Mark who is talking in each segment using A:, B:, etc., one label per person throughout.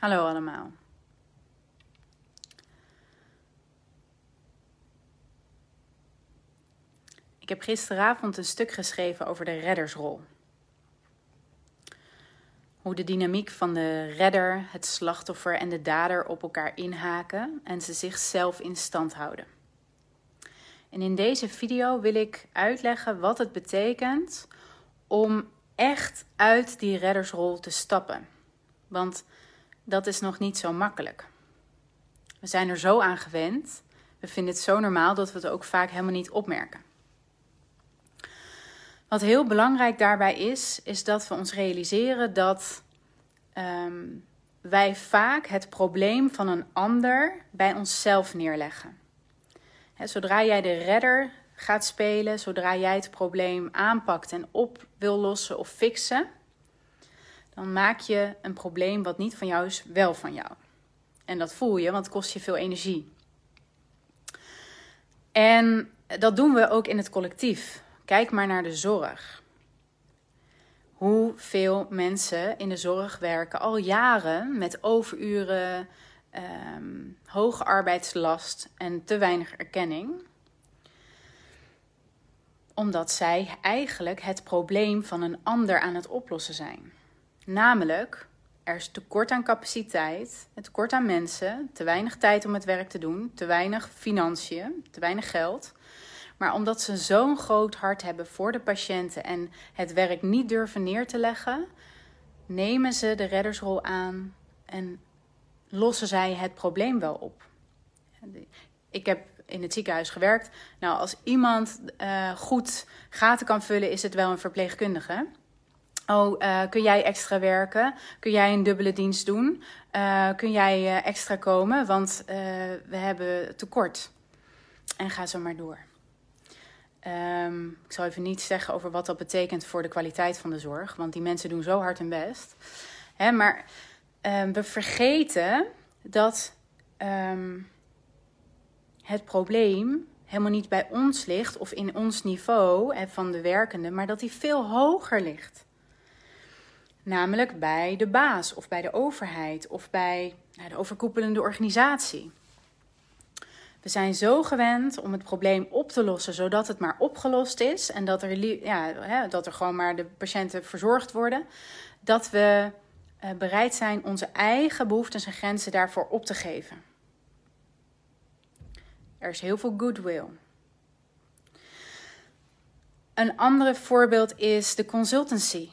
A: Hallo allemaal. Ik heb gisteravond een stuk geschreven over de reddersrol. Hoe de dynamiek van de redder, het slachtoffer en de dader op elkaar inhaken en ze zichzelf in stand houden. En in deze video wil ik uitleggen wat het betekent om echt uit die reddersrol te stappen. Want dat is nog niet zo makkelijk. We zijn er zo aan gewend. We vinden het zo normaal dat we het ook vaak helemaal niet opmerken. Wat heel belangrijk daarbij is, is dat we ons realiseren dat ehm, wij vaak het probleem van een ander bij onszelf neerleggen. zodra jij de redder gaat spelen, zodra jij het probleem aanpakt en op wil lossen of fixen, dan maak je een probleem wat niet van jou is, wel van jou. En dat voel je, want het kost je veel energie. En dat doen we ook in het collectief. Kijk maar naar de zorg. Hoeveel mensen in de zorg werken al jaren met overuren, um, hoge arbeidslast en te weinig erkenning omdat zij eigenlijk het probleem van een ander aan het oplossen zijn. Namelijk, er is tekort aan capaciteit, tekort aan mensen, te weinig tijd om het werk te doen, te weinig financiën, te weinig geld. Maar omdat ze zo'n groot hart hebben voor de patiënten en het werk niet durven neer te leggen, nemen ze de reddersrol aan en lossen zij het probleem wel op. Ik heb in het ziekenhuis gewerkt. Nou, als iemand uh, goed gaten kan vullen, is het wel een verpleegkundige. Oh, uh, kun jij extra werken? Kun jij een dubbele dienst doen? Uh, kun jij extra komen? Want we hebben tekort. En ga zo maar door. Um, ik zal even niet zeggen over wat dat betekent voor de kwaliteit van de zorg, want die mensen doen zo hard hun best. Hè, maar um, we vergeten dat um, het probleem helemaal niet bij ons ligt of in ons niveau van de werkende, maar dat die veel hoger ligt. Namelijk bij de baas of bij de overheid of bij nou, de overkoepelende organisatie. We zijn zo gewend om het probleem op te lossen zodat het maar opgelost is en dat er, ja, dat er gewoon maar de patiënten verzorgd worden, dat we uh, bereid zijn onze eigen behoeften en grenzen daarvoor op te geven. Er is heel veel goodwill. Een ander voorbeeld is de consultancy.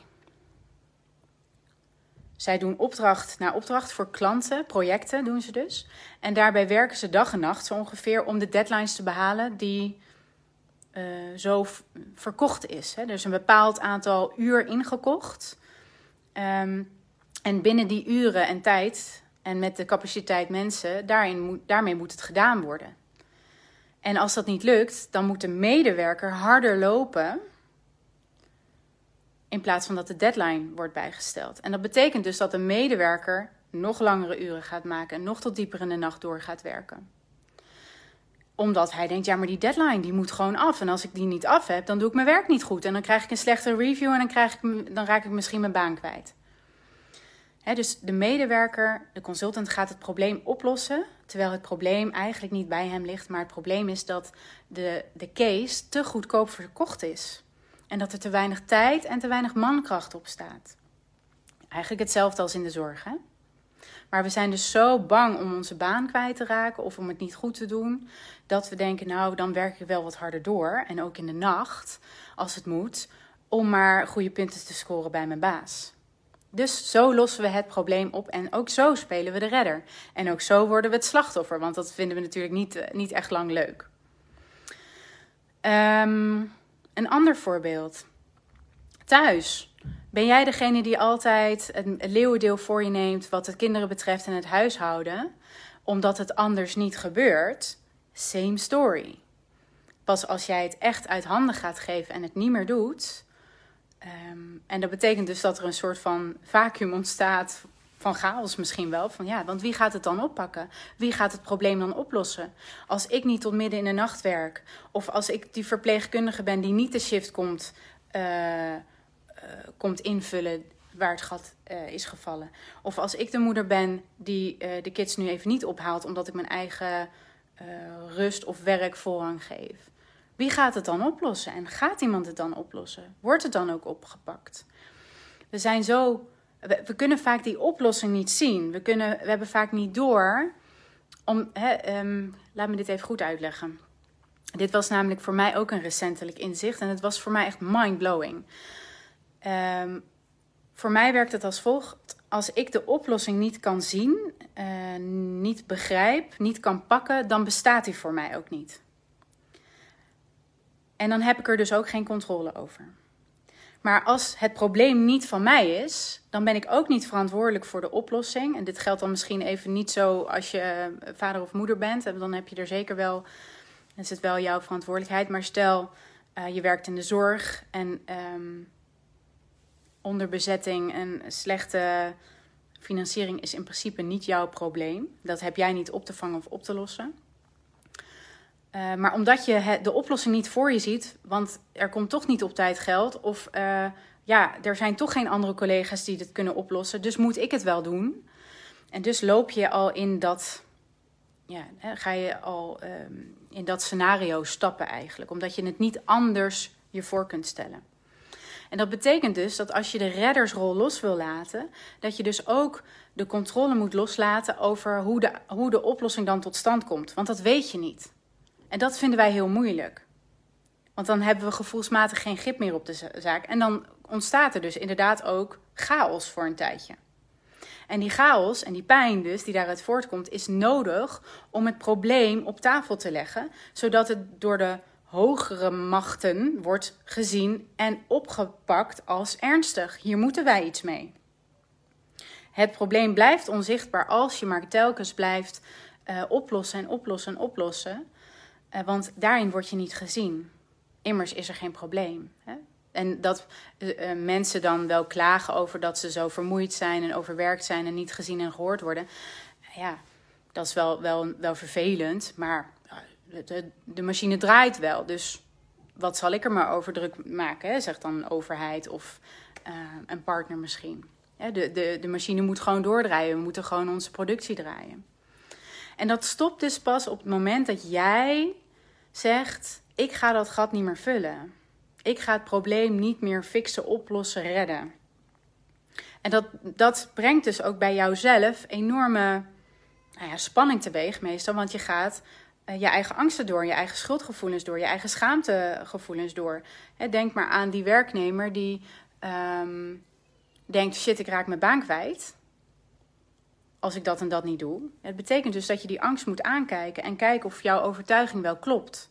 A: Zij doen opdracht na opdracht voor klanten, projecten doen ze dus. En daarbij werken ze dag en nacht zo ongeveer om de deadlines te behalen die uh, zo verkocht is. Hè. Er is een bepaald aantal uur ingekocht. Um, en binnen die uren en tijd en met de capaciteit mensen, daarin moet, daarmee moet het gedaan worden. En als dat niet lukt, dan moet de medewerker harder lopen. In plaats van dat de deadline wordt bijgesteld. En dat betekent dus dat de medewerker nog langere uren gaat maken en nog tot dieper in de nacht door gaat werken. Omdat hij denkt, ja, maar die deadline die moet gewoon af. En als ik die niet af heb, dan doe ik mijn werk niet goed. En dan krijg ik een slechte review en dan, krijg ik, dan raak ik misschien mijn baan kwijt dus de medewerker, de consultant, gaat het probleem oplossen. Terwijl het probleem eigenlijk niet bij hem ligt. Maar het probleem is dat de, de case te goedkoop verkocht is. En dat er te weinig tijd en te weinig mankracht op staat. Eigenlijk hetzelfde als in de zorg. Hè? Maar we zijn dus zo bang om onze baan kwijt te raken of om het niet goed te doen, dat we denken, nou, dan werk ik wel wat harder door. En ook in de nacht, als het moet, om maar goede punten te scoren bij mijn baas. Dus zo lossen we het probleem op en ook zo spelen we de redder. En ook zo worden we het slachtoffer, want dat vinden we natuurlijk niet, eh, niet echt lang leuk. Um, een ander voorbeeld. Thuis. Ben jij degene die altijd het leeuwendeel voor je neemt wat de kinderen betreft en het huishouden, omdat het anders niet gebeurt? Same story. Pas als jij het echt uit handen gaat geven en het niet meer doet, Um, en dat betekent dus dat er een soort van vacuüm ontstaat van chaos misschien wel. Van ja, want wie gaat het dan oppakken? Wie gaat het probleem dan oplossen? Als ik niet tot midden in de nacht werk, of als ik die verpleegkundige ben die niet de shift komt, uh, uh, komt invullen, waar het gat eh, is gevallen. Of als ik de moeder ben die eh, de kids nu even niet ophaalt omdat ik mijn eigen rust of werk voorrang geef. Wie gaat het dan oplossen? En gaat iemand het dan oplossen? Wordt het dan ook opgepakt? We zijn zo. We, kunnen vaak die oplossing niet zien. We, kunnen, we hebben vaak niet door. Om, hè, ehm, laat me dit even goed uitleggen. Dit was namelijk voor mij ook een recentelijk inzicht. En het was voor mij echt mind-blowing. Um, voor mij werkt het als volgt. Als ik de oplossing niet kan zien, uh, niet begrijp, niet kan pakken, dan bestaat die voor mij ook niet. En dan heb ik er dus ook geen controle over. Maar als het probleem niet van mij is, dan ben ik ook niet verantwoordelijk voor de oplossing. En dit geldt dan misschien even niet zo als je eh, vader of moeder bent. Dan heb je er zeker wel, is het wel jouw verantwoordelijkheid. Maar stel, uh, je werkt in de zorg en um, onderbezetting en slechte financiering is in principe niet jouw probleem. Dat heb jij niet op te vangen of op te lossen. Uh, maar omdat je de oplossing niet voor je ziet, want er komt toch niet op tijd geld, of uh, ja, er zijn toch geen andere collega's die dit kunnen oplossen, dus moet ik het wel doen. En dus loop je al in dat, ja, ga je al um, in dat scenario stappen eigenlijk, omdat je het niet anders je voor kunt stellen. En dat betekent dus dat als je de reddersrol los wil laten, dat je dus ook de controle moet loslaten over hoe de, hoe de oplossing dan tot stand komt. Want dat weet je niet. En dat vinden wij heel moeilijk. Want dan hebben we gevoelsmatig geen grip meer op de zaak. En dan ontstaat er dus inderdaad ook chaos voor een tijdje. En die chaos en die pijn dus, die daaruit voortkomt, is nodig om het probleem op tafel te leggen, zodat het door de hogere machten wordt gezien en opgepakt als ernstig. Hier moeten wij iets mee. Het probleem blijft onzichtbaar als je maar telkens blijft uh, oplossen en oplossen en oplossen. Uh, want daarin word je niet gezien. Immers is er geen probleem. Hè? En dat uh, mensen dan wel klagen over dat ze zo vermoeid zijn en overwerkt zijn en niet gezien en gehoord worden. Ja, dat is wel, wel, wel vervelend. Maar de, de, machine draait wel. Dus wat zal ik er maar over druk maken, hè? zegt dan een overheid of een partner misschien. De, de, de machine moet gewoon doordraaien. We moeten gewoon onze productie draaien. En dat stopt dus pas op het moment dat jij zegt: Ik ga dat gat niet meer vullen. Ik ga het probleem niet meer fixen, oplossen, redden. En dat, dat brengt dus ook bij jouzelf enorme nou ja, spanning teweeg, meestal. Want je gaat uh, je eigen angsten door, je eigen schuldgevoelens door, je eigen schaamtegevoelens door. denk maar aan die werknemer die um, denkt: shit, ik raak mijn baan kwijt. Als ik dat en dat niet doe. Het betekent dus dat je die angst moet aankijken en kijken of jouw overtuiging wel klopt.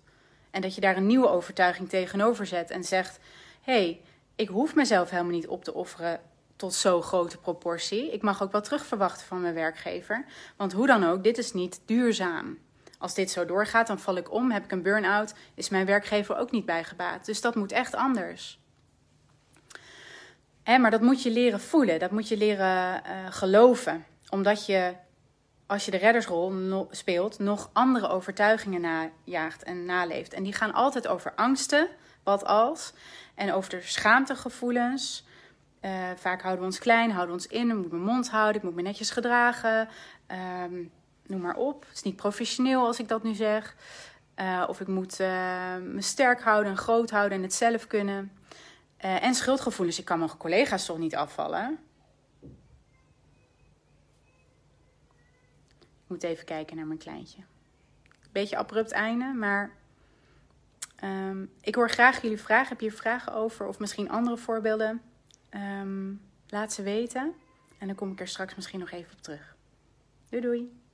A: En dat je daar een nieuwe overtuiging tegenover zet en zegt: hé, hey, ik hoef mezelf helemaal niet op te offeren tot zo'n grote proportie. Ik mag ook wel terugverwachten van mijn werkgever. Want hoe dan ook, dit is niet duurzaam. Als dit zo doorgaat, dan val ik om, heb ik een burn-out, is mijn werkgever ook niet bijgebaat. Dus dat moet echt anders. Maar dat moet je leren voelen, dat moet je leren uh, geloven. Omdat je, als je de reddersrol speelt, nog andere overtuigingen najaagt en naleeft. En die gaan altijd over angsten, wat als, en over de schaamtegevoelens. Uh, vaak houden we ons klein, houden we ons in, ik moet mijn mond houden, ik moet me netjes gedragen. Um, noem maar op. Het is niet professioneel als ik dat nu zeg. Uh, of ik moet uh, me sterk houden en groot houden en het zelf kunnen. En schuldgevoelens. Ik kan mijn collega's toch niet afvallen? Moet even kijken naar mijn kleintje. Beetje abrupt einde, maar um, ik hoor graag jullie vragen. Heb je vragen over of misschien andere voorbeelden? Um, laat ze weten. En dan kom ik er straks misschien nog even op terug. Doei doei!